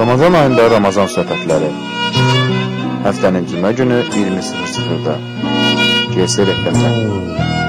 Ramazan ayında Ramazan söhbətləri. Həftənin cümə günü 20:00-da. GS FM-də.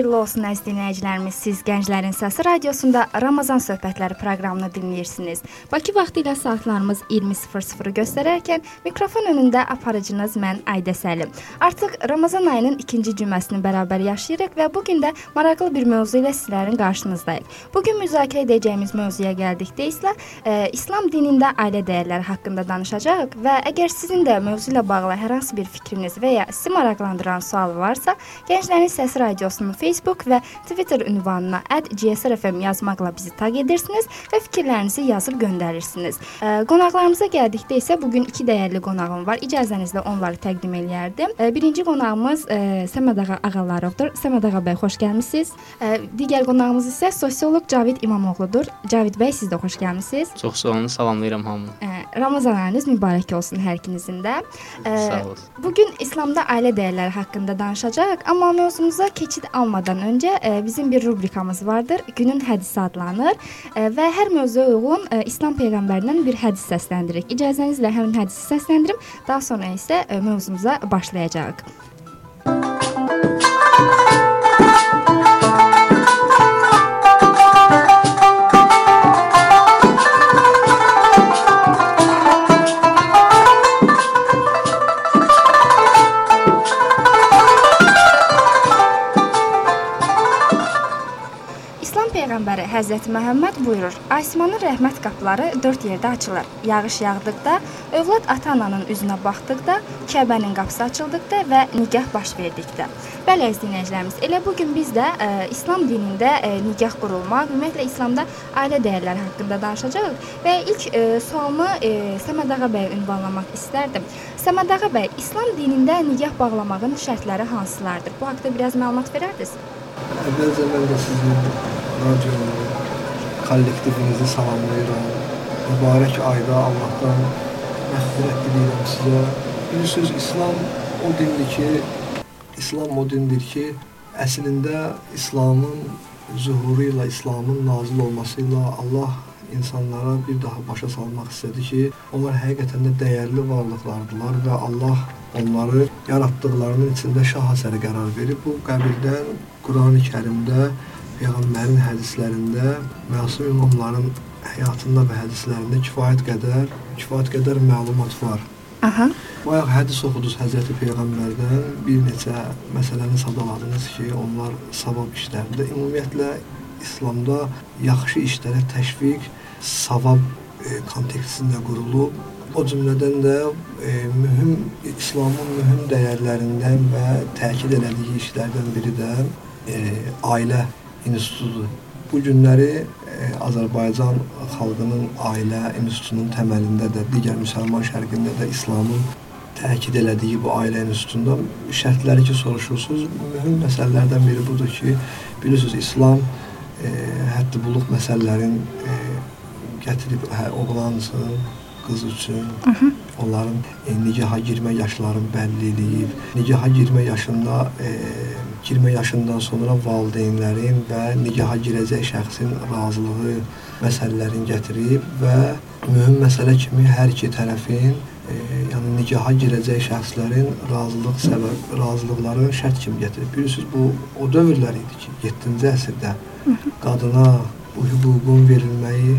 Xeyirli olsun əziz dinləyicilərimiz. Siz Gənclərin Səsi radiosunda Ramazan söhbətləri proqramını dinləyirsiniz. Bakı vaxtı ilə saatlarımız 20:00 göstərərkən mikrofon önündə aparıcınız mən Aydə Səlim. Artıq Ramazan ayının ikinci cüməsini bərabər yaşayırıq və bu gün də maraqlı bir mövzu ilə sizlərin qarşınızdayıq. Bu gün müzakirə edəcəyimiz mövzuya gəldikdə isə e, İslam dinində ailə dəyərləri haqqında danışacağıq və əgər sizin də mövzu ilə bağlı hər hansı bir fikriniz və ya sizi maraqlandıran sual varsa, Gənclərin Səsi radiosu radiosunu Facebook və Twitter ünvanına @gsrfm yazmaqla bizi taq edirsiniz və fikirlərinizi yazıb göndərirsiniz. Qonaqlarımıza gəldikdə isə bu gün iki dəyərli qonağım var. İcazənizlə onları təqdim eləyərdim. Birinci qonağımız Səməd ağa Ağallarovdur. Səməd ağa bəy, xoş gəlmisiniz. Digər qonağımız isə sosioloq Cavid İmamoğludur. Cavid bəy, siz də xoş gəlmisiniz. Çox sağ olun, salamlayıram hamını. Ramazan ayınız mübarək olsun hər ikinizin də. Sağ olun. Bu gün İslamda ailə dəyərləri haqqında danışacağıq, amma mövzumuza keçid keçid almadan öncə e, bizim bir rubrikamız vardır. Günün hədisi adlanır e, və hər mövzuya uyğun e, İslam peyğəmbərindən bir hədis səsləndiririk. İcazənizlə həmin hədisi səsləndirim. Daha sonra isə mövzumuza başlayacağıq. Həzrəti Məhəmməd buyurur: "Asmanın rəhmət qapıları 4 yerdə açılır. Yağış yağdıqda, övlad ata-ananın üzünə baxdıqda, Kəbənin qapısı açıldıqda və nigah baş verdikdə." Bəli, əziz dinləyicilərimiz, elə bu gün biz də ə, e, İslam dinində ə, e, nigah qurulma, ümumiyyətlə İslamda ailə dəyərləri haqqında danışacağıq və ilk ə, e, sualımı ə, Səməd ağa bəyə ünvanlamaq istərdim. Səməd ağa bəy, İslam dinində nigah bağlamağın şərtləri hansılardır? Bu haqqda biraz məlumat verərdiniz? Əvvəlcə mən də sizin radio kollektivinizi salamlayıram. Mübarək ayda Allahdan məğfirət diləyirəm sizə. Bilirsiniz, İslam o dindir ki, İslam o dindir ki, əslində İslamın zuhuru ilə, İslamın nazil olması ilə Allah insanlara bir daha başa salmaq istədi ki, onlar həqiqətən də dəyərli varlıqlardılar və Allah onları yaratdıqlarının içində şah əsəri qərar verib. Bu qəbildən Qurani-Kərimdə Peyğəmbərin hədislərində, məsum imamların həyatında və hədislərində kifayət qədər, kifayət qədər məlumat var. Aha. Bayaq hədis oxudunuz Həzrəti Peyğəmbərdən bir neçə məsələni sadaladınız ki, onlar savab işlərində ümumiyyətlə İslamda yaxşı işlərə təşviq savab e, kontekstində qurulub. O cümlədən də e, mühüm İslamın mühüm dəyərlərindən və təkid elədiyi işlərdən biri də e, ailə institutudur. Bu günləri e, Azərbaycan xalqının ailə institutunun təməlində də, digər müsəlman şərqində də İslamın təkid elədiyi bu ailə institutunda şərtləri ki soruşursunuz, mühüm məsələlərdən biri budur ki, bilirsiniz İslam e, həddi buluq məsələlərin e, gətirib hə, oğlansın, qız üçün Hı -hı. onların e, nigaha girmə yaşlarını bəlli edib. Nigaha girmə yaşında e, girmə yaşından sonra valideynlərin və nigaha girəcək şəxsin razılığı məsələlərini gətirib və mühüm məsələ kimi hər iki tərəfin e, yəni nigaha girəcək şəxslərin razılıq səbəb razılıqlarını şərt kimi gətirib. Bilirsiniz bu o dövrlər idi ki, 7-ci əsrdə qadına bu hüququn verilməyi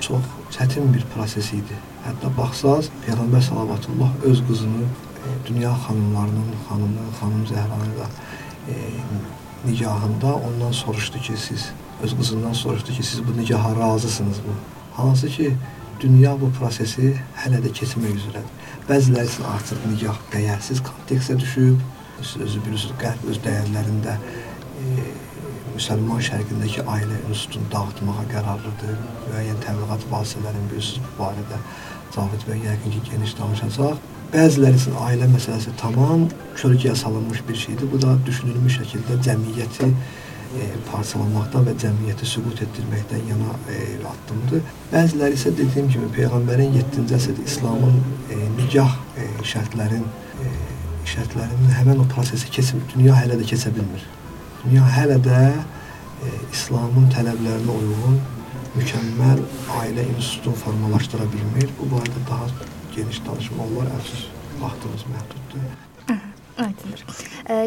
çox çətin bir proses idi. Hətta baxsaz Peyğəmbər sallallahu öz qızını e, dünya xanımlarının xanımı, xanım Zəhranı da e, nigahında ondan soruşdu ki, siz öz qızından soruşdu ki, siz bu nigaha razısınızmı? Hansı ki, dünya bu prosesi hələ də keçmək üzrədir. Bəziləri üçün artıq nigah dəyərsiz kontekstə düşüb, siz özü bilirsiniz, qərb öz dəyərlərində e, müsəlman şərqindəki ailə institutunu dağıtmağa qərarlıdır. Müəyyən təbliğat vasitələrini bilirsiniz bu barədə Cavid bəy yəqin ki, geniş danışacaq. Bəziləri üçün ailə məsələsi tamam kölgəyə salınmış bir şeydir. Bu da düşünülmüş şəkildə cəmiyyəti e, parçalamaqdan və cəmiyyəti süqut etdirməkdən yana e, addımdır. Bəziləri isə dediyim kimi peyğəmbərin 7-ci əsrdə İslamın e, nikah e, şərtlərin e, şərtlərinin həmin o prosesi keçib dünya hələ də keçə bilmir. Dünya hələ də e, İslamın tələblərinə uyğun mükəmməl ailə institutunu formalaşdıra bilmir. Bu barədə daha geniş danışmaq olar. Əfsus, vaxtımız məhduddur. Aydındır.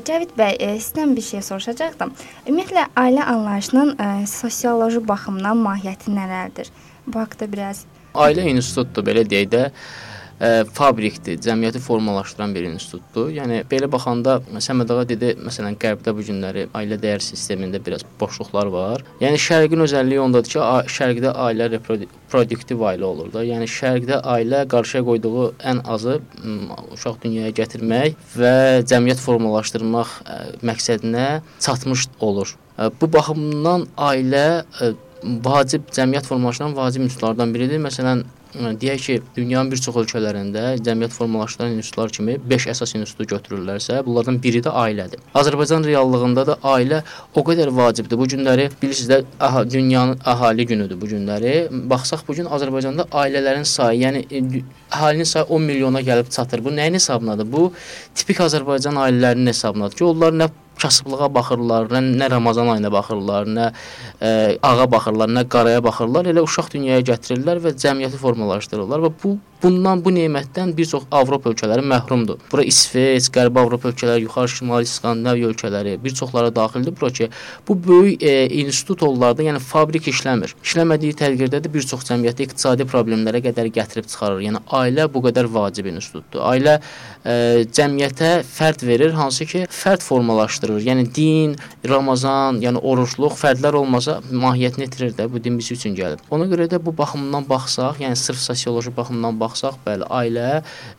Cəvid bəy, e, sizdən bir şey soruşacaqdım. Ümumiyyətlə ailə anlayışının e, sosioloji baxımdan mahiyyəti nələrdir? Bu haqqda biraz Ailə institutudur belə deyək də ə, fabrikdir, cəmiyyəti formalaşdıran bir institutdur. Yəni belə baxanda Səməd ağa dedi, məsələn, Qərbdə bu günləri ailə dəyər sistemində biraz boşluqlar var. Yəni Şərqin özəlliyi ondadır ki, Şərqdə ailə reproduktiv ailə olur da. Yəni Şərqdə ailə qarşıya qoyduğu ən azı uşaq dünyaya gətirmək və cəmiyyət formalaşdırmaq ə, məqsədinə çatmış olur. Ə, bu baxımdan ailə ə, vacib cəmiyyət formalaşdıran vacib institutlardan biridir. Məsələn, deyək ki, dünyanın bir çox ölkələrində cəmiyyət formalaşdıran institutlar kimi 5 əsas institutu götürürlərsə, bunlardan biri də ailədir. Azərbaycan reallığında da ailə o qədər vacibdir. Bu günləri bilirsiniz də, aha, dünyanın əhali günüdür bu günləri. Baxsaq bu gün Azərbaycanda ailələrin sayı, yəni e, əhalinin sayı 10 milyona gəlib çatır. Bu nəyin hesabınadır? Bu tipik Azərbaycan ailələrinin hesabınadır ki, onlar nə kasıblığa baxırlar, nə, nə Ramazan ayına baxırlar, nə ə, ağa baxırlar, nə qaraya baxırlar. Elə uşaq dünyaya gətirirlər və cəmiyyəti formalaşdırırlar və bu bundan bu nemətdən bir çox Avropa ölkələri məhrumdur. Bura İsveç, Qərbi Avropa ölkələri, yuxarı Şimali Skandinaviya ölkələri, bir çoxları daxildir bura ki, bu böyük e, institut onlarda, yəni fabrik işləmir. İşləmədiyi təqdirdə də bir çox cəmiyyətdə iqtisadi problemlərə qədər gətirib çıxarır. Yəni ailə bu qədər vacib institutdur. Ailə e, cəmiyyətə fərd verir, hansı ki, fərd formalaşdırır. Yəni din, Ramazan, yəni orucluq fərdlər olmasa mahiyyətini itirir də. Bu din biz üçün gəlib. Ona görə də bu baxımdan baxsaq, yəni sırf sosioloji baxımdan baxsaq baxsaq, bəli, ailə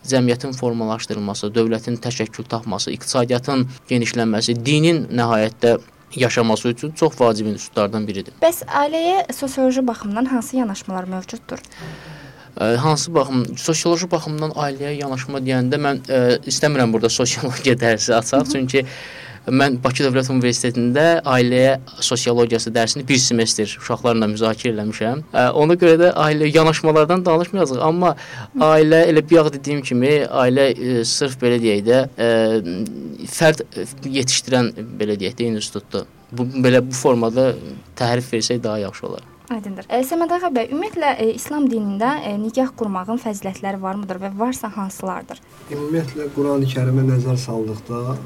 cəmiyyətin formalaşdırılması, dövlətin təşəkkül tapması, iqtisadiyyatın genişlənməsi, dinin nəhayətdə yaşaması üçün çox vacib institutlardan biridir. Bəs ailəyə sosioloji baxımdan hansı yanaşmalar mövcuddur? Hansı baxım, sosioloji baxımdan ailəyə yanaşma deyəndə mən ə, istəmirəm burada sosiologiya dərsi açaq, çünki Mən Bakı Dövlət Universitetində ailəyə sosiologiyası dərsini bir semestr uşaqlarla müzakirə eləmişəm. Ona görə də ailə yanaşmalardan danışmayacağıq, amma ailə elə bir yağ dediyim kimi, ailə ə, sırf belə deyək də, ə, fərd yetişdirən belə deyək də institutdur. Bu belə bu formada təhrif versək daha yaxşı olar. Aydındır. E, Səməd ağa bəy, ümumiyyətlə e, İslam dinində e, nikah qurmağın fəzilətləri varmıdır və varsa hansılardır? Ümumiyyətlə Qurani-Kərimə nəzər saldıqda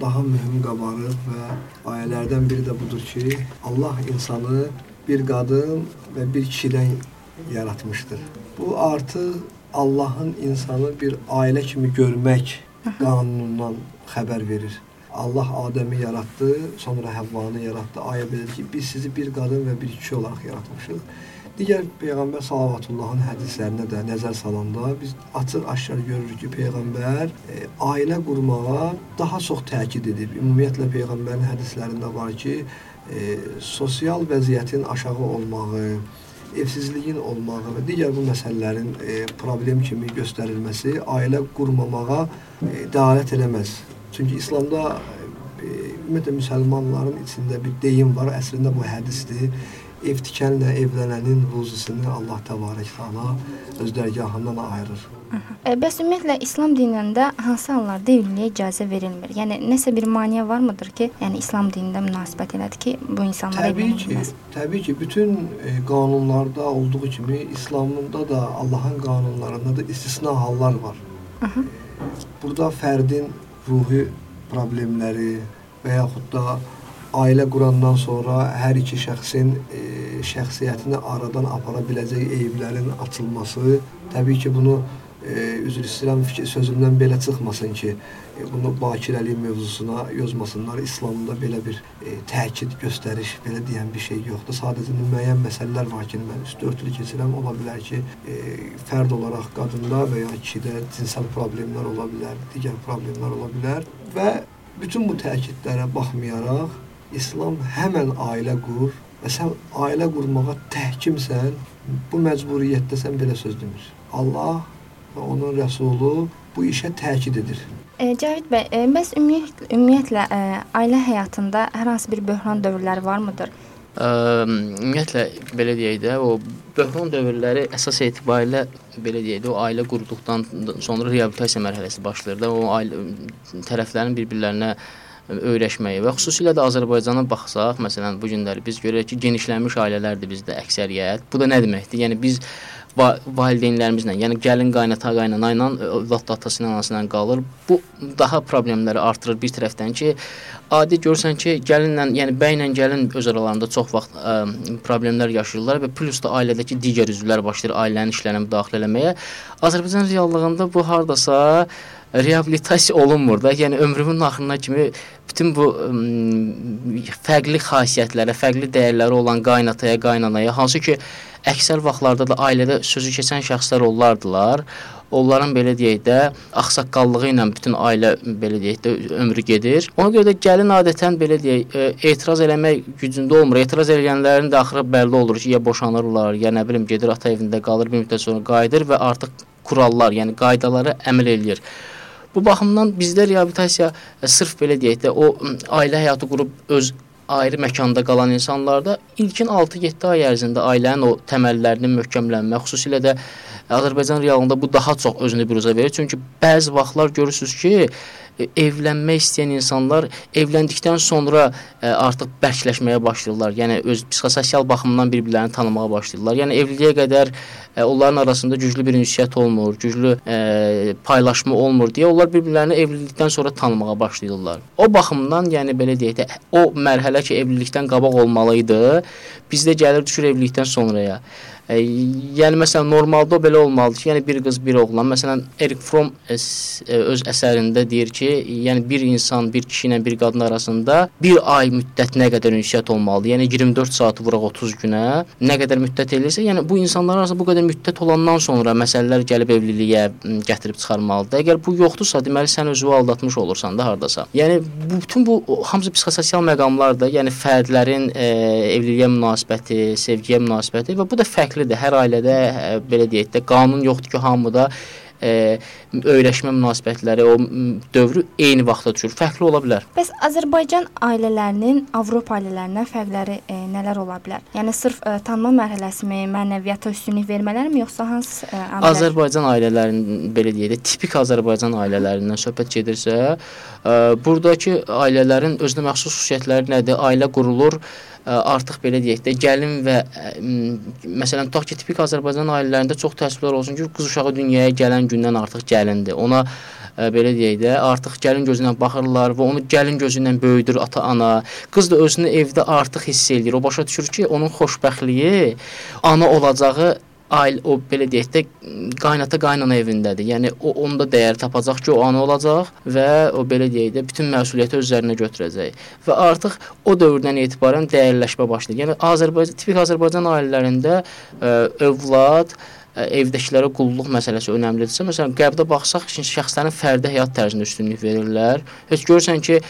daha mühüm qabarıq və ayələrdən biri də budur ki, Allah insanı bir qadın və bir kişidən yaratmışdır. Bu artıq Allahın insanı bir ailə kimi görmək qanunundan xəbər verir. Allah Adəmi yaratdı, sonra Həvvanı yaratdı. Ayə belədir ki, biz sizi bir qadın və bir kişi olaraq yaratmışıq. Digər Peyğəmbər sallavatullahın hədislərinə də nəzər salanda biz açıq-aşkar görürük ki, Peyğəmbər e, ailə qurmağa daha çox təkid edib. Ümumiyyətlə Peyğəmbərin hədislərində var ki, e, sosial vəziyyətin aşağı olmağı, evsizliyin olmağı və digər bu məsələlərin e, problem kimi göstərilməsi ailə qurmamağa e, dəlalət eləməz. Çünki İslamda e, ümumiyyətlə müsəlmanların içində bir deyim var, əslində bu hədisdir ev tikənlə evlənənin ruzisini Allah təbarək təala öz dərgahından ayırır. E, bəs ümumiyyətlə İslam dinində hansı hallarda evliliyə icazə verilmir? Yəni nəsə bir maneə varmıdır ki, yəni İslam dinində münasibət elədir ki, bu insanlar evlənilməz? Təbii ki, bütün e, qanunlarda olduğu kimi İslamda da Allahın qanunlarında da istisna hallar var. Aha. Burada fərdin ruhi problemləri və yaxud da ailə qurandan sonra hər iki şəxsin e, şəxsiyyətini aradan apara biləcək eyblərin açılması, təbii ki, bunu e, üzr istəyirəm fikir sözümdən belə çıxmasın ki, e, bunu bakirəlik mövzusuna yozmasınlar. İslamda belə bir e, təkid, göstəriş, belə deyən bir şey yoxdur. Sadəcə müəyyən məsələlər var ki, mən üstü örtülü keçirəm. Ola bilər ki, e, fərd olaraq qadında və ya kişidə cinsel problemlər ola bilər, digər problemlər ola bilər və bütün bu təkidlərə baxmayaraq İslam həmən ailə qur və sən ailə qurmağa təhkimsən, bu məcburiyyətdə sən belə söz demir. Allah və onun rəsulu bu işə təkid edir. E, Cavid bəy, e, bəs ümumiyyətlə, ümumiyyətlə e, ailə həyatında hər hansı bir böhran dövrləri varmıdır? Ə, ümumiyyətlə belə deyək də, o böhran dövrləri əsas etibarilə belə deyək də, o ailə qurduqdan sonra reabilitasiya mərhələsi başlayır da, o ailə tərəflərin bir-birlərinə öyrəşməyi və xüsusilə də Azərbaycana baxsaq, məsələn, bu günləri biz görürük ki, genişlənmiş ailələrdir bizdə əksəriyyət. Bu da nə deməkdir? Yəni biz va valideynlərimizlə, yəni gəlin qaynata qaynana ilə övlad atası ilə anası ilə qalır. Bu daha problemləri artırır bir tərəfdən ki, adi görsən ki, gəlinlə, yəni bəylə gəlin öz aralarında çox vaxt ə, problemlər yaşayırlar və plus da ailədəki digər üzvlər başlayır ailənin işlərinə müdaxilə eləməyə. Azərbaycan reallığında bu hardasa reabilitasiya olunmur da. Yəni ömrümün axırına kimi bütün bu ə, fərqli xassiyyətlərə, fərqli dəyərləri olan qaynataya, qaynanaya, hansı ki əksər vaxtlarda da ailədə sözü keçən şəxslər onlardılar. Onların belə deyək də ağsaqqallığı ilə bütün ailə belə deyək də ömrü gedir. Ona görə də gəlin adətən belə deyək e, etiraz eləmək gücündə olmur. Etiraz edənlərin də axırı bəlli olur ki, ya boşanırlar, ya nə bilim gedir ata evində qalır, bir müddət sonra qayıdır və artıq kurallar, yəni qaydalara əməl eləyir. Bu baxımdan bizdə reabilitasiya e, sırf belə deyək də o ailə həyatı qurub öz ayrı məkanda qalan insanlarda ilkin 6-7 ay ərzində ailənin o təməllərinin möhkəmlənmə, xüsusilə də Azərbaycan realında bu daha çox özünü büruzə verir. Çünki bəzi vaxtlar görürsüz ki, e, evlənmək istəyən insanlar evləndikdən sonra ə, e, artıq bərkləşməyə başlayırlar. Yəni öz psixososial baxımdan bir-birlərini tanımağa başlayırlar. Yəni evliliyə qədər ə, e, onların arasında güclü bir ünsiyyət olmur, güclü ə, paylaşma olmur deyə onlar bir-birlərini evlilikdən sonra tanımağa başlayırlar. O baxımdan, yəni belə deyək də, o mərhələ ki, evlilikdən qabaq olmalı idi, bizdə gəlir düşür evlilikdən sonraya. E, yəni məsələn normalda belə olmalıdır ki, yəni bir qız, bir oğlan. Məsələn Erik Fromm e, öz əsərində deyir ki, yəni bir insan, bir kişi ilə bir qadın arasında bir ay müddət nə qədər ünsiyyət olmalıdır. Yəni 24 saat vuraq 30 günə nə qədər müddət eləyirsə, yəni bu insanlar arasında bu qədər müddət olandan sonra məsələlər gəlib evliliyə gətirib çıxarmalıdır. Əgər bu yoxdursa, deməli sən özünü aldatmış olursan da hardasa. Yəni bu bütün bu hamısı psixososial məqamlardır. Yəni fərdlərin e, evliliyə münasibəti, sevgiyə münasibəti və bu da fərqli fərqlidir. Hər ailədə ə, belə deyək də qanun yoxdur ki, hamıda ə, öyrəşmə münasibətləri o dövrü eyni vaxtda düşür. Fərqli ola bilər. Bəs Azərbaycan ailələrinin Avropa ailələrindən fərqləri ə, nələr ola bilər? Yəni sırf ə, tanınma mərhələsimi, mənəviyyata üstünlük vermələrmi yoxsa hansı ə, amillər? Azərbaycan ailələrinin belə deyək də tipik Azərbaycan ailələrindən söhbət gedirsə, ə, burdakı ailələrin özünə məxsus xüsusiyyətləri nədir? Ailə qurulur, artıq belə deyək də gəlin və ə, məsələn tutaq ki, tipik Azərbaycan ailələrində çox təəssüflər olsun ki, qız uşağı dünyaya gələn gündən artıq gəlindir. Ona ə, belə deyək də, artıq gəlin gözü ilə baxırlar və onu gəlin gözü ilə böyüdür ata-ana. Qız da özünü evdə artıq hiss eləyir. O başa düşür ki, onun xoşbəxtliyi ana olacağı ailə o belə deyək də qaynata qaynana evindədir. Yəni o onda dəyər tapacaq ki, o ana olacaq və o belə deyək də bütün məsuliyyəti öz üzərinə götürəcək. Və artıq o dövrdən etibarən dəyərləşmə başlayır. Yəni Azərbaycan tipik Azərbaycan ailələrində ə, övlad ə, evdəkilərə qulluq məsələsi önəmlidirsə, məsələn, qərbdə baxsaq, şəxslərin fərdi həyat tərzinə üstünlük verirlər. Heç görürsən ki,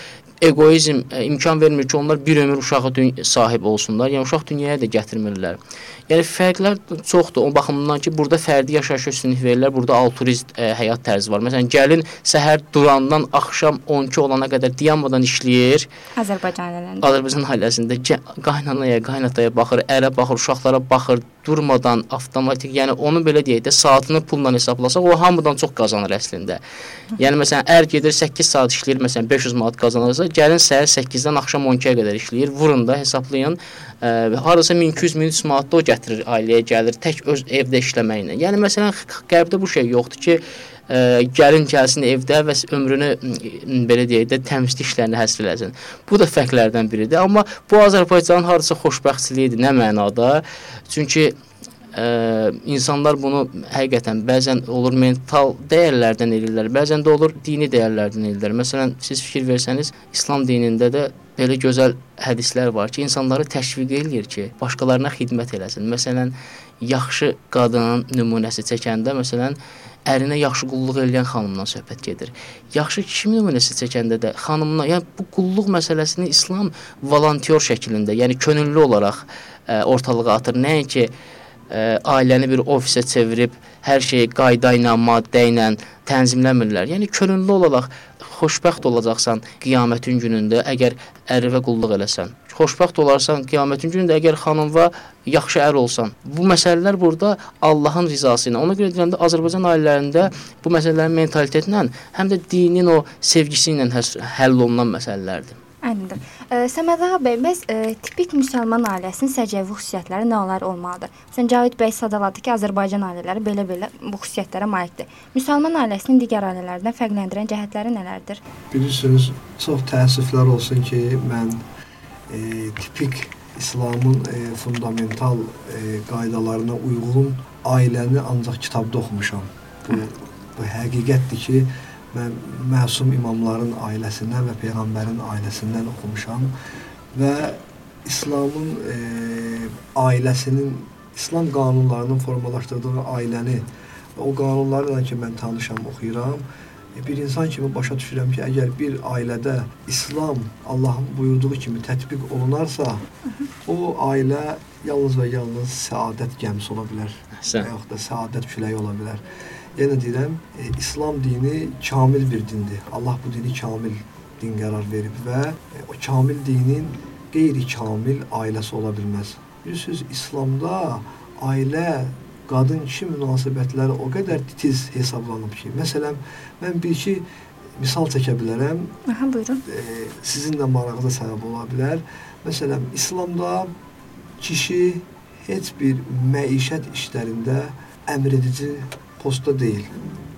egoizm ə, imkan vermir ki, onlar bir ömür uşağı sahib olsunlar. Yəni uşaq dünyaya da gətirmirlər. Yəni fərqlər çoxdur. O baxımdan ki, burada fərdi yaşayış üstünlük verirlər. Burada altruist ə, həyat tərzi var. Məsələn, gəlin səhər durandan axşam 12 olana qədər dayanmadan işləyir. Azərbaycan ailələrində. Azərbaycan ailəsində qaynanaya, qaynataya baxır, ərə baxır, uşaqlara baxır, durmadan avtomatik, yəni onu belə deyək də saatını pulla hesablasaq, o hamıdan çox qazanır əslində. Yəni məsələn, ər gedir 8 saat işləyir, məsələn 500 manat qazanırsa, gəlin səhər 8-dən axşam 12-yə qədər işləyir. Vurun da, hesablayın. Ə, hardasa 1200-1300 manat da o gətirir ailəyə gəlir tək öz evdə işləməklə. Yəni məsələn qərbdə bu şey yoxdur ki, ə, gəlin gəlsin evdə və ömrünü belə deyək də təmizlik işlərinə həsr eləsin. Bu da fərqlərdən biridir. Amma bu Azərbaycanın hardasa xoşbəxtçiliyidir, nə mənada? Çünki ə, insanlar bunu həqiqətən bəzən olur mental dəyərlərdən eləyirlər, bəzən də olur dini dəyərlərdən eləyirlər. Məsələn, siz fikir versəniz, İslam dinində də belə gözəl hədislər var ki, insanları təşviq eləyir ki, başqalarına xidmət eləsin. Məsələn, yaxşı qadının nümunəsi çəkəndə, məsələn, ərinə yaxşı qulluq edən xanımdan söhbət gedir. Yaxşı kişi nümunəsi çəkəndə də xanımına, yəni bu qulluq məsələsini İslam volontyor şəklində, yəni könüllü olaraq ə, ortalığa atır. Nəinki ə, ailəni bir ofisə çevirib hər şeyi qayda ilə, maddə ilə tənzimləmirlər. Yəni könüllü olaraq xoşbəxt olacaqsan qiyamətin günündə əgər ərivə qulluq eləsən. Xoşbəxt olarsan qiyamətin günündə əgər xanımva yaxşı ər olsan. Bu məsələlər burada Allahın rizası ilə. Ona görə deyirəm də Azərbaycan ailələrində bu məsələlərin mentalitetlə həm də dinin o sevgisi ilə həll olunan məsələlərdir. Aydındır. E, Səməd ağa bəy, bəs e, tipik müsəlman ailəsinin səciyyəvi xüsusiyyətləri nələr olmalıdır? Sən Cavid bəy sadaladı ki, Azərbaycan ailələri belə-belə bu xüsusiyyətlərə malikdir. Müsəlman ailəsinin digər ailələrdən fərqləndirən cəhətləri nələrdir? Bilirsiniz, çox təəssüflər olsun ki, mən e, tipik İslamın e, fundamental e, qaydalarına uyğun ailəni ancaq kitabda oxumuşam. Bu, bu həqiqətdir ki, mən məsum imamların ailəsindən və peyğəmbərin ailəsindən oxumuşam və İslamın e, ailəsinin İslam qanunlarının formalaşdırdığı ailəni və o qanunlarla ki mən tanışam, oxuyuram. E, bir insan kimi başa düşürəm ki, əgər bir ailədə İslam Allahın buyurduğu kimi tətbiq olunarsa, o ailə yalnız və yalnız səadət gəmisi ola bilər. Və yaxud da səadət küləyi ola bilər yenə deyirəm, e, İslam dini kamil bir dindir. Allah bu dini kamil din qərar verib və e, o kamil dinin qeyri-kamil ailəsi ola bilməz. Bilirsiniz, İslamda ailə qadın-kişi münasibətləri o qədər titiz hesablanıb ki, məsələn, mən bir iki misal çəkə bilərəm. Aha, buyurun. E, sizin də marağınıza səbəb ola bilər. Məsələn, İslamda kişi heç bir məişət işlərində əmr edici postda deyil.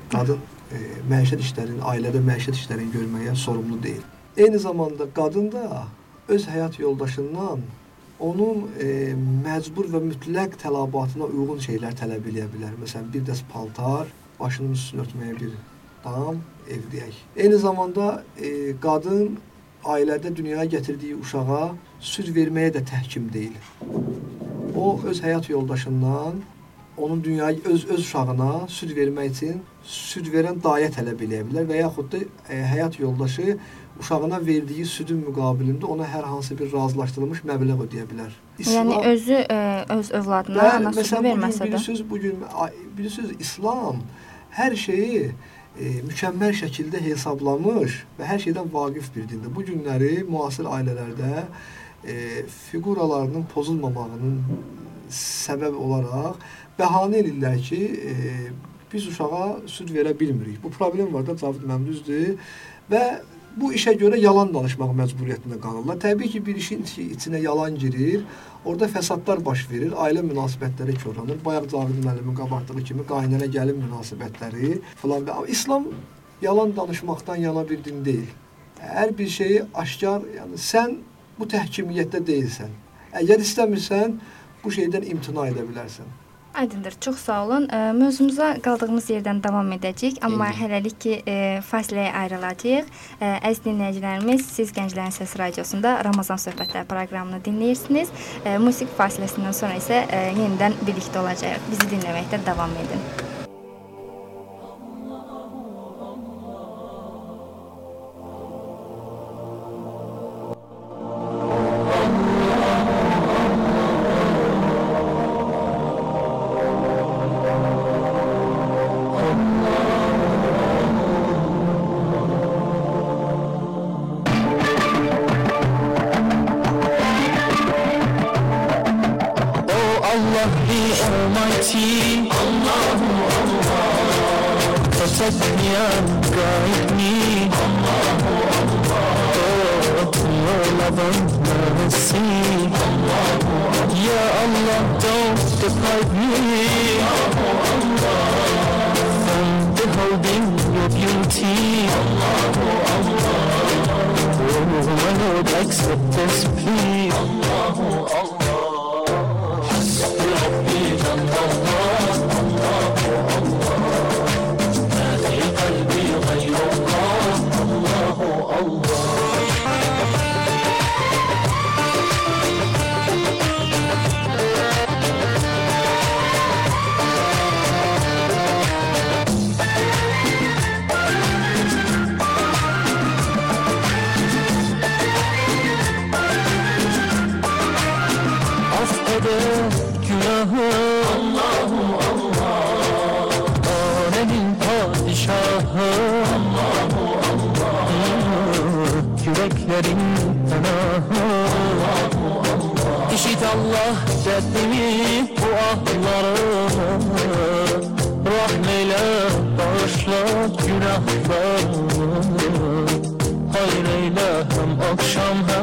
Qadın e, məişət işlərinin, ailədə məişət işlərini görməyə sorumlu deyil. Eyni zamanda qadın da öz həyat yoldaşından onun e, məcbur və mütləq tələbatına uyğun şeylər tələb eləyə bilər. Məsələn, bir dəst paltar, başının üstünü örtməyə bir dam, ev deyək. Eyni zamanda e, qadın ailədə dünyaya gətirdiyi uşağa süd verməyə də təhkim deyil. O öz həyat yoldaşından onun dünyaya öz öz uşağına süd vermək üçün süd verən dayə tələb eləyə bilər və yaxud da e, həyat yoldaşı uşağına verdiyi südün müqabilində ona hər hansı bir razılaşdırılmış məbləğ ödəyə bilər. İslam, yəni özü ə, e, öz övladına və, ana südü verməsə də. Bilirsiniz bu gün bilirsiniz İslam hər şeyi e, mükəmməl şəkildə hesablamış və hər şeydən vaqif bir dindir. Bu günləri müasir ailələrdə e, fiquralarının pozulmamağının səbəb olaraq bəhanə edirlər ki, e, biz uşağa süd verə bilmirik. Bu problem var da Cavid müəllim düzdür və bu işə görə yalan danışmaq məcburiyyətində qalırlar. Təbii ki, bir işin içinə yalan girir, orada fəsadlar baş verir, ailə münasibətləri korlanır. Bayaq Cavid müəllimin qabartdığı kimi qaynana gəlin münasibətləri filan və İslam yalan danışmaqdan yana bir din deyil. Hər bir şeyi aşkar, yəni sən bu təhkimiyyətdə deyilsən. Əgər istəmirsən, bu şeydən imtina edə bilərsən. Aydındır. Çox sağ olun. Mövzumuza qaldığımız yerdən davam edəcəyik, amma Eyni. hələlik ki fasiləyə ayrılacağıq. Əziz dinləyicilərimiz, siz Gənclərin Səsi radiosunda Ramazan söhbətləri proqramını dinləyirsiniz. Musiqi fasiləsindən sonra isə yenidən birlikdə olacağıq. Bizi dinləməkdə davam edin. التسبيح الله الله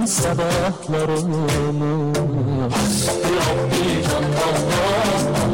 sabahlarımı Hasbi Rabbi can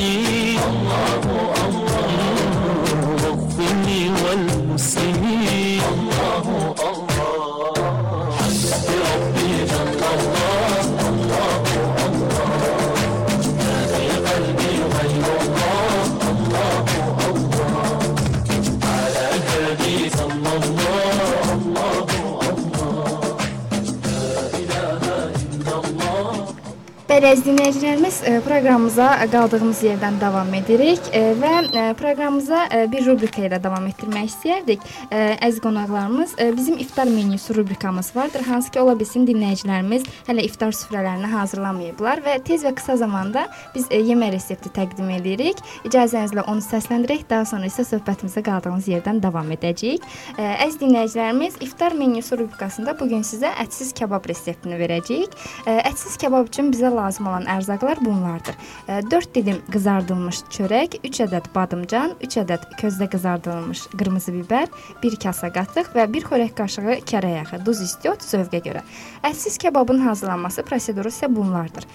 the əziz dinləyicilərimiz, e, proqramımıza qaldığımız yerdən davam edirik e, və e, proqramımıza bir rubrika ilə davam etdirmək istəyərdik. Əziz qonaqlarımız, bizim iftar menyusu rubrikamız vardır, hansı ki, ola bilsin dinləyicilərimiz hələ iftar süfrələrini hazırlamayıblar və tez və qısa zamanda biz yemək resepti təqdim edirik. İcazənizlə onu səsləndirək, daha sonra isə söhbətimizə qaldığımız yerdən davam edəcəyik. Əziz dinləyicilərimiz, iftar menyusu rubrikasında bu gün sizə ətsiz kabab reseptini verəcəyik. Ətsiz kabab üçün bizə lazım olan ərzaqlar bunlardır. 4 dilim qızardılmış çörək, 3 ədəd badımcan, 3 ədəd közdə qızardılmış qırmızı bibər, 1 kasa qatıq və 1 xörək qaşığı kərə yağı, duz istiot zövqə görə. Ətsiz kababın hazırlanması proseduru isə bunlardır.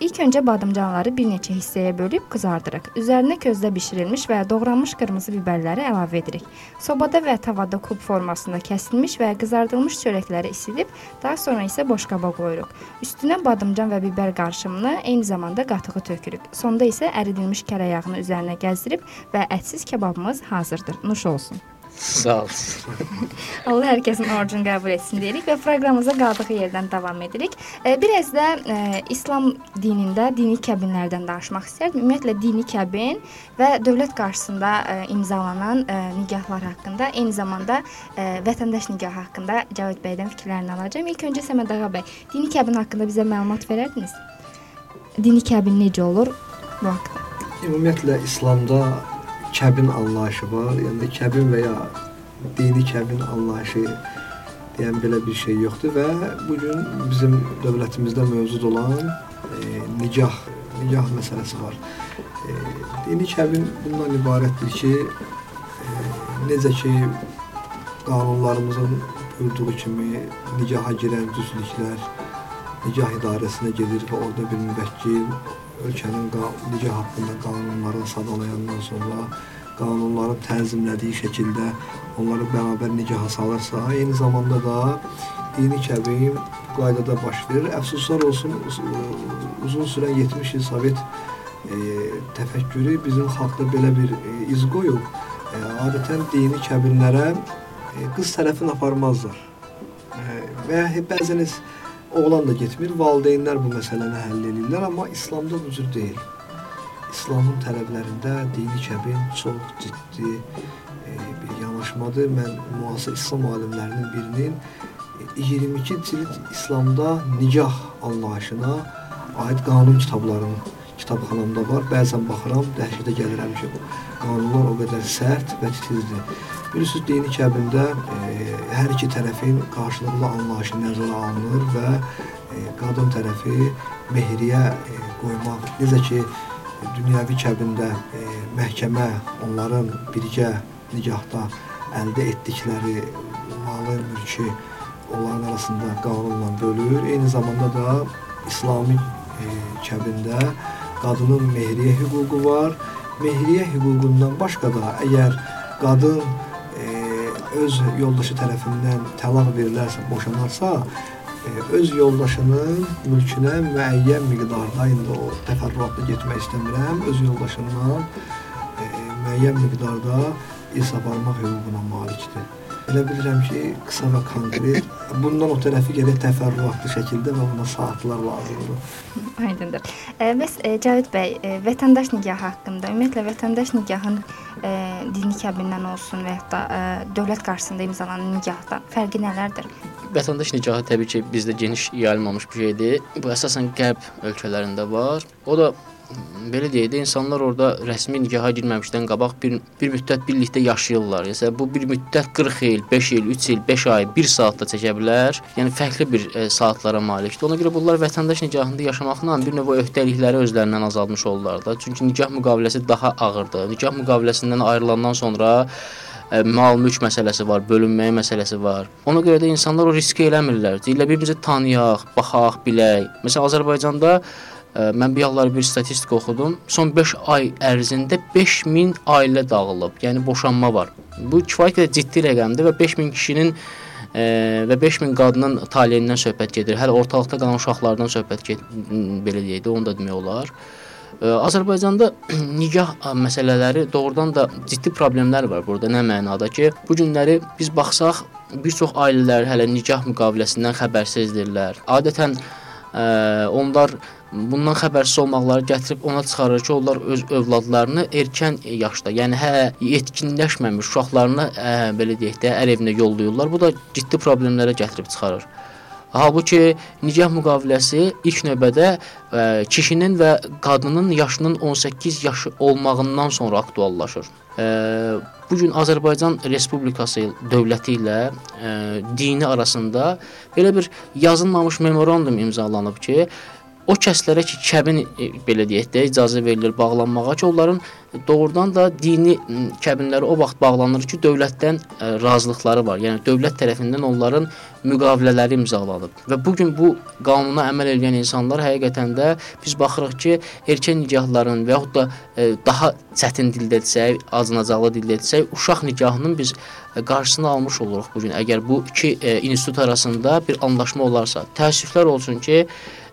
İlk öncə badımcanları bir neçə hissəyə bölüb qızardırıq. Üzərinə közdə bişirilmiş və doğranmış qırmızı bibərləri əlavə edirik. Sobada və tavada kub formasında kəsilmiş və qızardılmış çörəkləri isidib, daha sonra isə boşqaba qoyuruq. Üstünə badımcan və bibər qarışımını eyni zamanda qatığı tökürük. Sonda isə əridilmiş kərə yağını üzərinə gəzdirib və ətsiz kababımız hazırdır. Nuş olsun. Sağ ol. Allah hər kəsin orucunu qəbul etsin deyirik və proqramımıza qaldığı yerdən davam edirik. E, biraz da e, İslam dinində dini kəbinlərdən danışmaq istərdim. Ümumiyyətlə dini kəbin və dövlət qarşısında e, imzalanan e, nigahlar haqqında, eyni zamanda e, vətəndaş nigahı haqqında Cavit bəydən fikirlərini alacağam. İlk öncə Səməd ağa bəy, dini kəbin haqqında bizə məlumat verərdiniz? Dini kəbin necə olur bu haqqda? Ümumiyyətlə İslamda kəbin anlayışı var. Yəni kəbin və ya dini kəbin anlayışı deyən belə bir şey yoxdur və bu gün bizim dövlətimizdə mövcud olan e, nicah nicah məsələsi var. E, dini kəbin bundan ibarətdir ki, e, necə ki qanunlarımızın buyurduğu kimi nicaha girən düzlüklər nicah idarəsinə gedir və orada bir müvəkkil ölkənin nicah haqqında qanunları sadalayandan sonra qanunların tənzimlədiyi şəkildə onları bərabər nicaha salırsa, eyni zamanda da dini kəbin bu qaydada baş verir. Əfsuslar olsun uz- uzun sürən 70 il Sovet e, təfəkkürü bizim xalqda belə bir e, iz qoyub. E, adətən dini kəbinlərə e, qız tərəfini aparmazlar. E, və ya bəzən heç oğlan da getmir, valideynlər bu məsələni həll edirlər, amma İslamda bu cür deyil. İslamın tələblərində dini kəbin çox ciddi e, bir yanaşmadır. Mən müasir İslam alimlərinin birinin e, 22 cild İslamda nikah anlayışına aid qanun kitablarının kitabxanamda var. Bəzən baxıram, dəhşətə gəlirəm ki, qanunlar o qədər sərt və titizdir. Bilirsiniz, dini kəbində e, hər iki tərəfin qarşılıqlı anlayışı nəzərə alınır və e, qadın tərəfi mehriyə e, qoymaq, necə ki, dünyəvi kəbində e, məhkəmə onların birgə nikahda əldə etdikləri malı, mülki onların arasında qanunla bölür. Eyni zamanda da İslami e, kəbində qadının mehriyə hüququ var. Mehriyə hüququndan başqa da əgər qadın öz yoldaşı tərəfindən təlaq verilərsə, boşanarsa, e, öz yoldaşının mülkünə müəyyən miqdarda indi o təfərrüatlı getmək istəmirəm, öz yoldaşından e, müəyyən miqdarda irs aparmaq hüququna malikdir. Elə bilirəm ki, qısa və konkret. Bundan o tərəfi gərək təfərrüatlı şəkildə və buna saatlar lazımdır. Aydındır. E, bəs e, Cavit bəy, e, vətəndaş nigahı haqqında, ümumiyyətlə vətəndaş nigahın e, dini kəbindən olsun və ya da e, dövlət qarşısında imzalanan nigahdan fərqi nələrdir? Vətəndaş nikahı təbii ki, bizdə geniş yayılmamış bir şeydir. Bu əsasən qərb ölkələrində var. O da belə deyək də insanlar orada rəsmi nikaha girməmişdən qabaq bir bir müddət birlikdə yaşayırlar. Yəni bu bir müddət 40 il, 5 il, 3 il, 5 ay, 1 saat da çəkə bilər. Yəni fərqli bir e, saatlara malikdir. Ona görə bunlar vətəndaş nikahında yaşamaqla bir növ öhdəlikləri özlərindən azaltmış olurlar da. Çünki nikah müqaviləsi daha ağırdır. Nikah müqaviləsindən ayrılandan sonra ə, mal mülk məsələsi var, bölünməyə məsələsi var. Ona görə də insanlar o riski eləmirlər. Deyirlər bir-birimizi tanıyaq, baxaq, bilək. Məsələn Azərbaycanda mən bir yıllar bir statistika oxudum. Son 5 ay ərzində 5000 ailə dağılıb. Yəni boşanma var. Bu kifayət qədər ciddi rəqəmdir və 5000 kişinin ə, və 5000 qadının taleyindən söhbət gedir. Hələ ortalıqda qalan uşaqlardan söhbət gedir, belə deyək də, onu da demək olar. Ə, Azərbaycanda nikah məsələləri doğrudan da ciddi problemlər var burada. Nə mənada ki, bu günləri biz baxsaq, bir çox ailələr hələ nikah müqaviləsindən xəbərsizdirlər. Adətən ə, onlar bundan xəbərsiz olmaqları gətirib ona çıxarır ki, onlar öz övladlarını erkən yaşda, yəni hə yetkinləşməmiş uşaqlarını ə, belə deyək də ər evinə yollayırlar. Bu da ciddi problemlərə gətirib çıxarır. Halbuki nikah müqaviləsi ilk növbədə ə, kişinin və qadının yaşının 18 yaşı olmağından sonra aktuallaşır. Ə, bu gün Azərbaycan Respublikası dövləti ilə ə, dini arasında belə bir yazılmamış memorandum imzalanıb ki, o kəslərə ki, kəbin e, belə deyək də icazə verilir bağlanmağa ki, onların doğrudan da dini kəbinləri o vaxt bağlanır ki, dövlətdən e, razılıqları var. Yəni dövlət tərəfindən onların müqavilələri imzalanıb. Və bu gün bu qanuna əməl edən insanlar həqiqətən də biz baxırıq ki, erkən nikahların və yaxud da e, daha çətin dildə desək, acınacaqlı dildə desək, uşaq nikahının biz qarşısını almış oluruq bu gün. Əgər bu iki institut arasında bir anlaşma olarsa, təəssüflər olsun ki,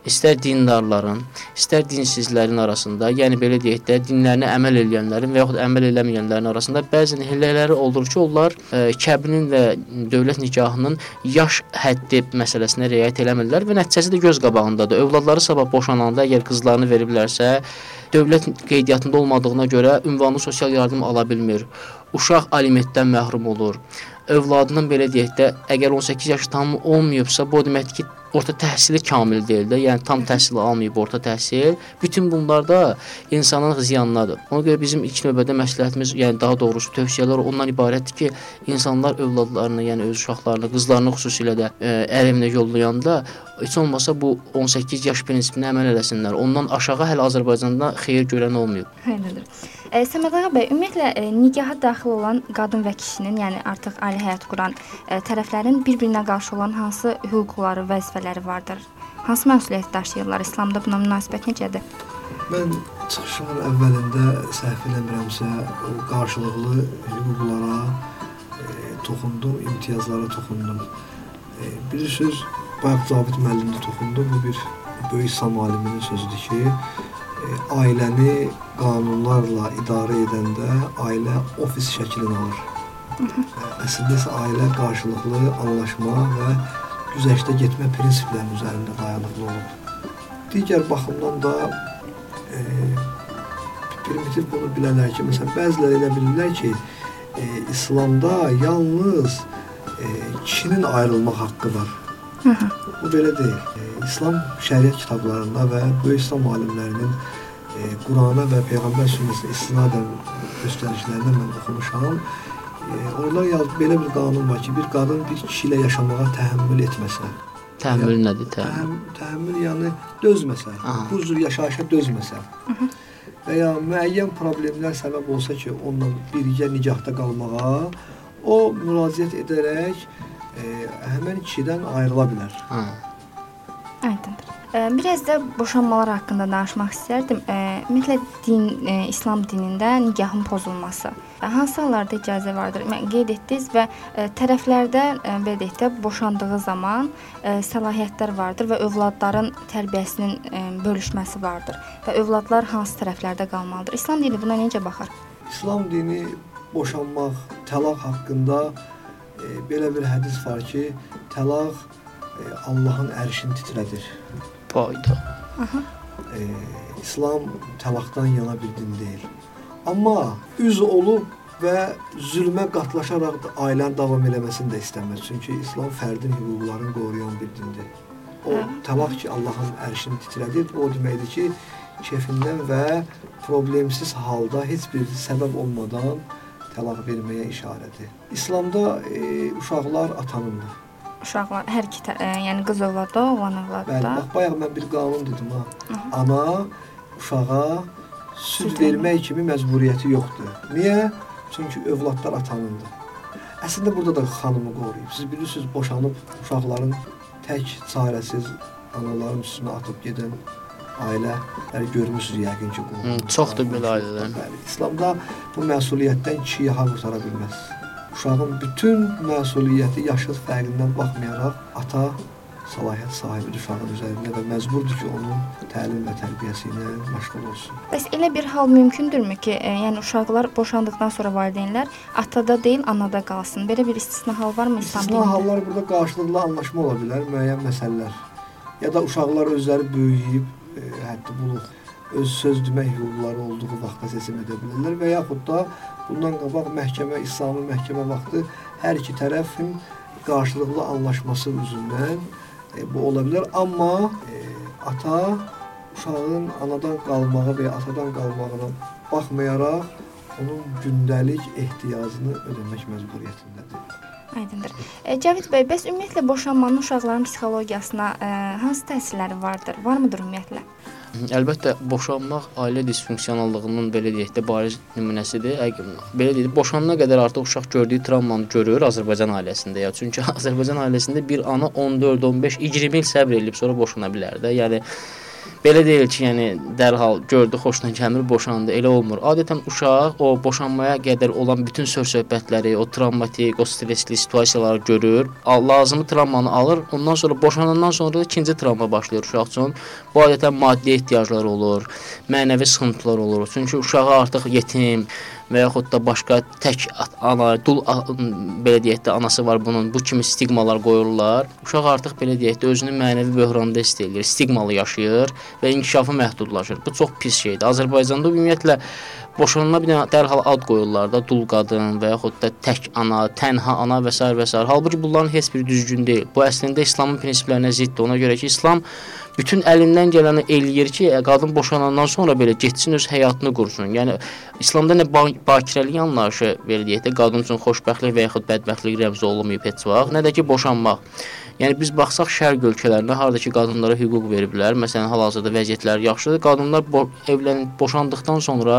istər dindarların, istər dinsizlərin arasında, yəni belə deyək də, dinlərinə əməl edənlərin və yaxud əməl eləməyənlərin arasında bəzən hillələri olur ki, onlar ə, kəbinin və dövlət nikahının yaş həddi məsələsinə riayət eləmirlər və nəticəsi də göz qabağındadır. Övladları sabah boşananda əgər qızlarını veriblərsə, dövlət qeydiyyatında olmadığına görə ünvanlı sosial yardım ala bilmir. Uşaq alimentdən məhrum olur. Övladının belə deyək də, əgər 18 yaşı tam olmayıbsa, bu deməkdir ki, orta təhsili kamil deyil də, yəni tam təhsil almayıb orta təhsil. Bütün bunlar da insanın ziyanınadır. Ona görə bizim ilk növbədə məsləhətimiz, yəni daha doğrusu tövsiyələr ondan ibarətdir ki, insanlar övladlarını, yəni öz uşaqlarını, qızlarını xüsusilə də ə, ər evinə yollayanda heç olmasa bu 18 yaş prinsipinə əməl eləsinlər. Ondan aşağı hələ Azərbaycanda xeyir görən olmayıb. Elədir. E, Səməd ağa bəy, ümumiyyətlə e, nikaha daxil olan qadın və kişinin, yəni artıq ailə həyat quran e, tərəflərin bir-birinə qarşı olan hansı hüquqları, vəzifələri vardır? Hansı məsuliyyət daşıyırlar? İslamda buna münasibət necədir? Mən çıxışımın əvvəlində səhv eləmirəmsə, qarşılıqlı hüquqlara e, toxundum, imtiyazlara toxundum. E, bilirsiniz, bayaq Cavid müəllim də toxundu. Bu bir böyük İslam aliminin sözüdür ki, ailəni qanunlarla idarə edəndə ailə ofis şəklini alır. Əslində isə ailə qarşılıqlı anlaşma və güzəştə getmə prinsiplərinin üzərində dayanıqlı olub. Digər baxımdan da e, primitiv bunu bilərlər ki, məsələn, bəziləri elə bilirlər ki, e, İslamda yalnız e, kişinin ayrılmaq haqqı var. Bu belə deyil. E, İslam şəriət kitablarında və böyük İslam alimlərinin e, Qurana və Peyğəmbər sünnəsinə istinadən göstəricilərindən mən oxumuşam. E, orada yaz belə bir qanun var ki, bir qadın bir kişi ilə yaşamağa təhəmmül etməsə, Təhəmmül nədir? Təhəmmül. təhəmmül, yəni dözməsə, Aha. bu cür yaşayışa dözməsə və ya müəyyən problemlər səbəb olsa ki, onunla birgə nicahda qalmağa, o müraciət edərək e, həmin kişidən ayrıla bilər. Ha. Aydındır. Biraz da boşanmalar haqqında danışmaq istərdim. Ümumiyyətlə din e, İslam dinində nikahın pozulması hansı hallarda icazə vardır? Mən qeyd etdiniz və e, tərəflərdə e, belə deyək də boşandığı zaman səlahiyyətlər vardır və övladların tərbiyəsinin bölüşməsi vardır və övladlar hansı tərəflərdə qalmalıdır? İslam dini buna necə baxır? İslam dini boşanmaq, təlaq haqqında belə bir hədis var ki, təlaq e, Allahın ərşini titrədir. Payda. e, İslam təlaqdan yana bir din deyil. Amma üz olub və zülmə qatlaşaraq da ailənin davam eləməsini də istəməz. Çünki İslam fərdin hüquqlarını qoruyan bir dindir. O təlaq ki, Allahın ərşini titrədir, o deməkdir ki, kefindən və problemsiz halda heç bir səbəb olmadan təlaq verməyə işarədir. İslamda e, uşaqlar atanındır. Uşaqlar hər iki, tə- e, yəni qız övladda, oğlan Bəli, övladda. bax bayaq mən bir qanun dedim ha. Ana uşağa süd Süd vermək kimi məcburiyyəti yoxdur. Niyə? Çünki övladlar atanındır. Əslində burada da xanımı qoruyub. Siz bilirsiniz, boşanıb uşaqların tək çarəsiz anaların üstünə atıb gedən ailələri görmüsünüz yəqin ki, Hı, çoxdur belə ailələr. Bəli, İslamda bu məsuliyyətdən kişi yaxa qurtara bilməz. Uşağın bütün məsuliyyəti yaşı fərqindən baxmayaraq ata səlahiyyət sahibidir uşağın üzərində və məcburdur ki, onun təlim və tərbiyəsi ilə məşğul olsun. Bəs elə bir hal mümkündürmü ki, e, yəni uşaqlar boşandıqdan sonra valideynlər atada deyil, anada qalsın? Belə bir istisna hal varmı İslam İstisna dinində? hallar burada qarşılıqlı anlaşma ola bilər, müəyyən məsələlər. Ya da uşaqlar özləri böyüyüb, e, həddi buluq, öz söz demək hüquqları olduğu vaxtda seçim edə bilərlər və yaxud da bundan qabaq məhkəmə, İslami məhkəmə vaxtı hər iki tərəfin qarşılıqlı anlaşması üzündən e, bu ola bilər, amma e, ata uşağın anadan qalmağı və ya atadan qalmağına baxmayaraq onun gündəlik ehtiyacını ödəmək məcburiyyətindədir. Aydındır. E, Cəvid bəy, bəs ümumiyyətlə boşanmanın uşaqların psixologiyasına e, hansı təsirləri vardır? Varmıdır ümumiyyətlə? Əlbəttə boşanmaq ailə disfunksiyonallığının belə deyək də bariz nümunəsidir. Belə deyək, boşanana qədər artıq uşaq gördüyü travmanı görür Azərbaycan ailəsində ya. Çünki Azərbaycan ailəsində bir ana 14, 15, 20 il səbr edib sonra boşana bilər də. Yəni belə deyil ki, yəni dərhal gördü, xoşuna gəlmir, boşandı. Elə olmur. Adətən uşaq o boşanmaya qədər olan bütün söz-söhbətləri, o travmatik, o stressli situasiyaları görür, lazımi travmanı alır. Ondan sonra boşanandan sonra da ikinci travma başlayır uşaq üçün. Bu adətən maddi ehtiyaclar olur, mənəvi sıxıntılar olur. Çünki uşağı artıq yetim və yaxud da başqa tək ana, dul belə deyək də anası var bunun. Bu kimi stigmalar qoyurlar. Uşaq artıq belə deyək də özünü mənəvi böhranda hiss eləyir, stigmalı yaşayır və inkişafı məhdudlaşır. Bu çox pis şeydir. Azərbaycanda ümumiyyətlə boşanma bir dənə dərhal ad qoyurlar da, dul qadın və yaxud da tək ana, tənha ana və s. və s. Halbuki bunların heç biri düzgün deyil. Bu əslində İslamın prinsiplərinə ziddir. Ona görə ki, İslam bütün əlindən gələni eləyir ki, e, qadın boşanandan sonra belə getsin öz həyatını qursun. Yəni İslamda nə ba bakirəlik anlayışı deyək də qadın üçün xoşbəxtlik və yaxud bədbəxtlik rəmzi olunmayıb heç vaxt, nə də ki boşanmaq. Yəni biz baxsaq şərq ölkələrində harda ki qadınlara hüquq veriblər, məsələn hal-hazırda vəziyyətlər yaxşıdır. Qadınlar bo evlənib boşandıqdan sonra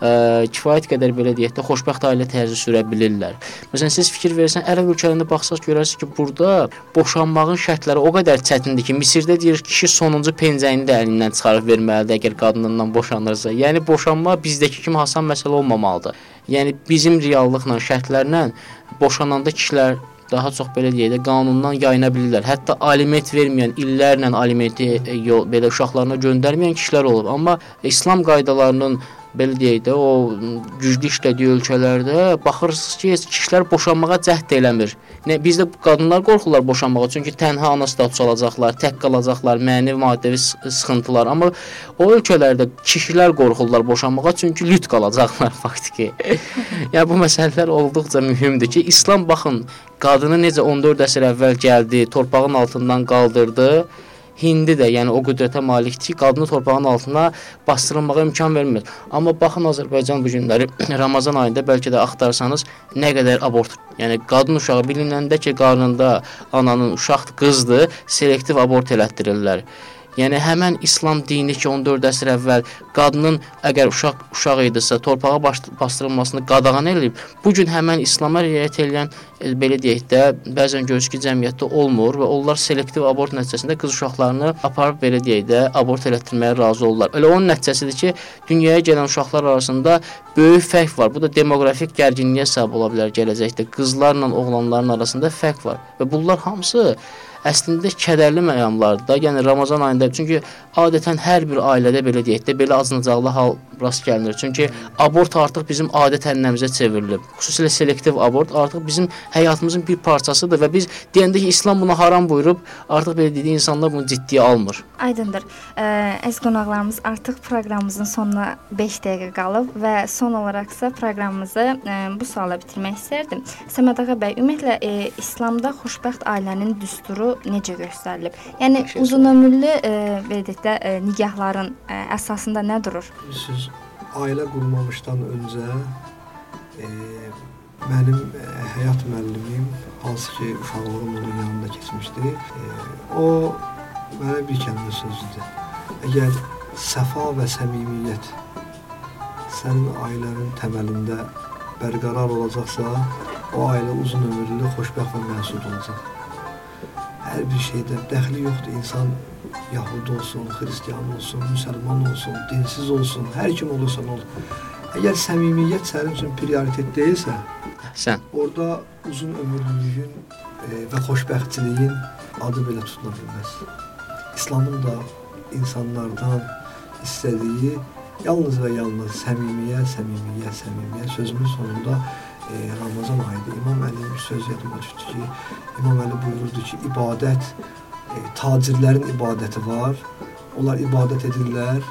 ə, kifayət qədər belə deyək də xoşbəxt ailə tərzi sürə bilirlər. Məsələn siz fikir versən ərəb ölkələrində baxsaq görərsiniz ki, burada boşanmağın şərtləri o qədər çətindir ki, Misirdə deyir kişi sonuncu pencəyini də əlindən çıxarıb verməlidir əgər qadınından boşanırsa. Yəni boşanma bizdəki kimi asan məsələ olmamalıdır. Yəni bizim reallıqla, şərtlərlə boşananda kişilər daha çox belə deyək də qanundan yayına bilirlər. Hətta aliment verməyən, illərlə alimenti e, yol belə uşaqlarına göndərməyən kişilər olub. Amma İslam qaydalarının belə deyək də, o güclü işlədiyi ölkələrdə baxırsınız ki, heç kişilər boşanmağa cəhd eləmir. Nə bizdə qadınlar qorxurlar boşanmağa, çünki tənha ana statusu alacaqlar, tək qalacaqlar, mənəvi maddi sıxıntılar. Amma o ölkələrdə kişilər qorxurlar boşanmağa, çünki lüt qalacaqlar faktiki. yəni bu məsələlər olduqca mühümdür ki, İslam baxın, qadını necə 14 əsr əvvəl gəldi, torpağın altından qaldırdı Hindi də, yəni o qüdrətə malikdir ki, qadını torpağın altına bastırılmağa imkan vermir. Amma baxın Azərbaycan bu günləri Ramazan ayında bəlkə də axtarsanız nə qədər abort, yəni qadın uşağı bilinəndə ki, qarnında ananın uşaq qızdır, selektiv abort elətdirirlər. Yəni həmən İslam dini ki 14 əsr əvvəl qadının əgər uşaq uşaq idisə torpağa bastırılmasını qadağan edib, bu gün həmən İslama riayət edən e, belə deyək də bəzən görürük ki, cəmiyyətdə olmur və onlar selektiv abort nəticəsində qız uşaqlarını aparıb belə deyək də abort elətdirməyə razı olurlar. Elə onun nəticəsidir ki, dünyaya gələn uşaqlar arasında böyük fərq var. Bu da demoqrafik gərginliyə səbəb ola bilər gələcəkdə. Qızlarla oğlanların arasında fərq var və bunlar hamısı əslində kədərli məqamlardır. Yəni Ramazan ayında çünki adətən hər bir ailədə belə deyək də belə acınacaqlı hal rast gəlinir. Çünki abort artıq bizim adət-ənənəmizə çevrilib. Xüsusilə selektiv abort artıq bizim həyatımızın bir parçasıdır və biz deyəndə ki, İslam bunu haram buyurub, artıq belə dedik insanlar bunu ciddiyə almır. Aydındır. Əziz qonaqlarımız artıq proqramımızın sonuna 5 dəqiqə qalıb və son olaraqsa proqramımızı ə, bu suala bitirmək istərdim. Səməd ağa bəy, ümumiyyətlə ə, İslamda xoşbəxt ailənin düsturu necə göstərilib? Yəni uzun ömürlü ə, belə deyək də ə, nigahların ə, əsasında nə durur? Siz ailə qurmamışdan öncə e, mənim e, həyat müəllimim, hansı ki uşaqlığım onun yanında keçmişdi, e, o mənə bir kəlmə sözdür. Əgər səfa və səmimiyyət sənin ailənin təməlində bərqərar olacaqsa, o ailə uzun ömürlü, xoşbəxt və məsud olacaq. Hər bir şeydə dəxli yoxdur. İnsan Yahudi olsun, Xristian olsun, müsəlman olsun, dinsiz olsun, hər kim olursan ol. Əgər səmimiyyət sənin üçün prioritet deyilsə, sən orada uzun ömürlülüyün e, və xoşbəxtçiliyin adı belə tutula bilməz. İslamın da insanlardan istədiyi yalnız və yalnız səmimiyyə, səmimiyyə, səmimiyyə sözümün sonunda e, Ramazan ayıdır. İmam Əli bir söz yadıma düşdü ki, İmam Əli buyururdu ki, ibadət e, tacirlərin ibadəti var. Onlar ibadət edirlər,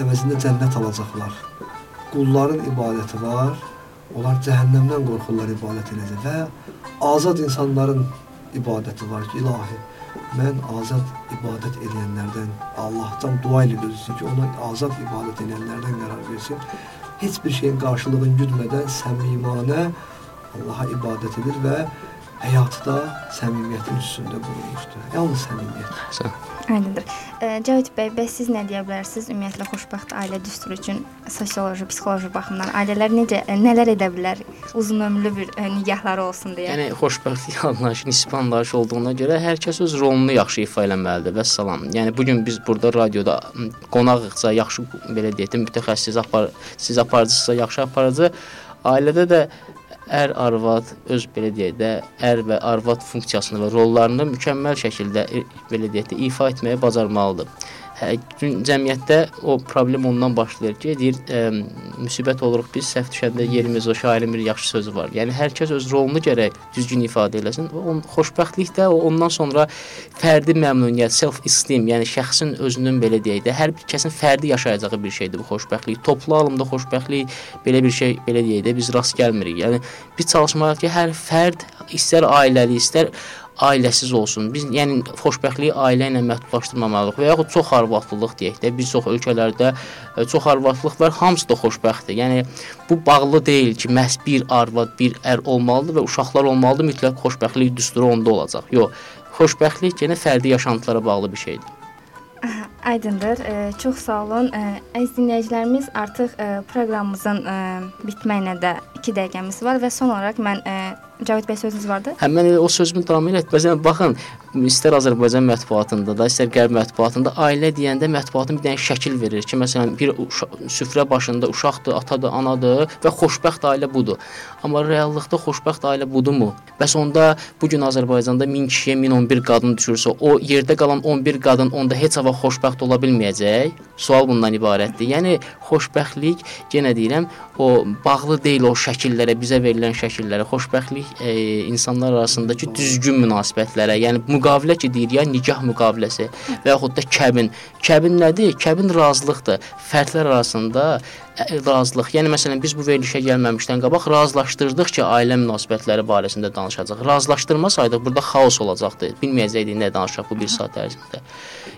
əvəzində cənnət alacaqlar. Qulların ibadəti var. Onlar cəhənnəmdən qorxurlar ibadət edəcək və azad insanların ibadəti var ki, ilahi mən azad ibadət edənlərdən Allahdan dua ilə gözləsin ki, ona azad ibadət edənlərdən qərar versin. Heç bir şeyin qarşılığını güdmədən səmimanə Allaha ibadət edir və həyatı da səmimiyyətin üstündə qurulmuşdur. Yalnız səmimiyyət. sən Aydındır. Cavit bəy, bəs siz nə deyə bilərsiniz ümumiyyətlə xoşbəxt ailə düsturu üçün sosioloji, psixoloji baxımdan ailələr necə nələr edə bilər uzun ömürlü bir nigahları olsun deyə? Yəni xoşbəxtlik anlayışı, nisbi anlayış olduğuna görə hər kəs öz rolunu yaxşı ifa eləməlidir və salam. Yəni bu gün biz burada radioda qonaqıqsa, yaxşı belə deyək, mütəxəssis apar, siz aparıcısınızsa yaxşı aparıcı, ailədə də ər arvad öz belə deyək də ər və arvad funksiyasını və rollarını mükəmməl şəkildə belə deyək də ifa etməyi bacarmalıdır. Hə, cəmiyyətdə o problem ondan başlayır ki, deyir, ə, müsibət oluruq biz, səhv düşəndə yerimiz o şairin bir yaxşı sözü var. Yəni hər kəs öz rolunu gərək düzgün ifadə eləsin. O xoşbəxtlik də ondan sonra fərdi məmnuniyyət, self-esteem, yəni şəxsin özünün belə deyək də, hər bir kəsin fərdi yaşayacağı bir şeydir bu xoşbəxtlik. Toplu alımda xoşbəxtlik belə bir şey belə deyək də biz rast gəlmirik. Yəni biz çalışmalıyıq ki, hər fərd istər ailəli, istər ailəsiz olsun. Biz yəni xoşbəxtliyi ailə ilə məhdudlaşdırmamalıyıq və yaxud çox arvadlılıq deyək də. Bir çox ölkələrdə e, çox arvadlıq var, hamısı da xoşbəxtdir. Yəni bu bağlı deyil ki, məhz bir arvad, bir ər olmalıdır və uşaqlar olmalıdır, mütləq xoşbəxtlik düsturu onda olacaq. Yox, xoşbəxtlik yenə fərdi yaşantılara bağlı bir şeydir. Aydındır. E, çox sağ olun. E, əziz dinləyicilərimiz, artıq e, proqramımızın e, bitməyinə də 2 dəqiqəmiz var və son olaraq mən e, Cavid bəy sözünüz vardı? Hə mən o sözümü davam etməzəm. Baxın, istər Azərbaycan mətbuatında da, istər qərb mətbuatında ailə deyəndə mətbuatın bir dənə şəkil verir ki, məsələn, bir süfrə başında uşaqdır, atadır, anadır və xoşbəxt ailə budur. Amma reallıqda xoşbəxt ailə budurmu? Bəs onda bu gün Azərbaycanda 1000 kişiyə 1011 qadın düşürsə, o yerdə qalan 11 qadın onda heç vaxt xoşbəxt ola bilməyəcək? Sual bundan ibarətdir. Yəni xoşbəxtlik, yenə deyirəm, o bağlı deyil o şəkillərə, bizə verilən şəkillərə. Xoşbəxtlik e, insanlar arasındakı düzgün münasibətlərə, yəni müqavilə ki deyir ya nikah müqaviləsi və yaxud da kəbin. Kəbin nədir? Kəbin razılıqdır. Fərdlər arasında razılıq. Yəni məsələn biz bu verilişə gəlməmişdən qabaq razılaşdırdıq ki, ailə münasibətləri barəsində danışacağıq. Razılaşdırmasaydıq burada xaos olacaqdı. Bilməyəcəkdik nə danışaq bu 1 saat ərzində.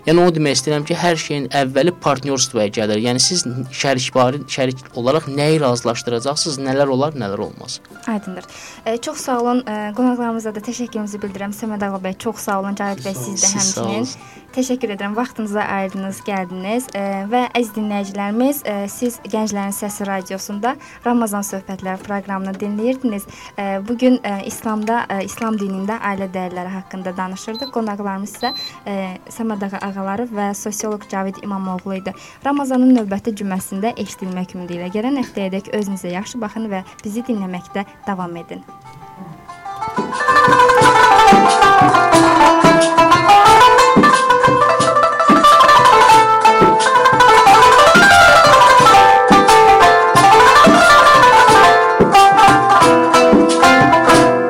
Yəni onu demək istəyirəm ki, hər şeyin əvvəli partnyorstvaya gəlir. Yəni siz şərikvari şərik olaraq nəyi razılaşdıracaqsınız, nələr olar, nələr olmaz. Aydındır. E, çox sağ olun. E, qonaqlarımıza da təşəkkürümüzü bildirirəm. Səməd ağa bəy, çox sağ olun. Cavit bəy, siz də həmçinin. Təşəkkür edirəm. Vaxtınızı ayırdınız, gəldiniz e, və əziz dinləyicilərimiz, e, siz Gənclərin Səsi radiosunda Ramazan söhbətləri proqramını dinləyirdiniz. Bu gün İslamda, İslam dinində ailə dəyərləri haqqında danışırdıq. Qonaqlarımız isə Səməd ağa ağaları və sosioloq Cavid İmamoğlu idi. Ramazanın növbəti cüməsində eşidilmək ümidi ilə gələn həftəyədək özünüzə yaxşı baxın və bizi dinləməkdə davam edin.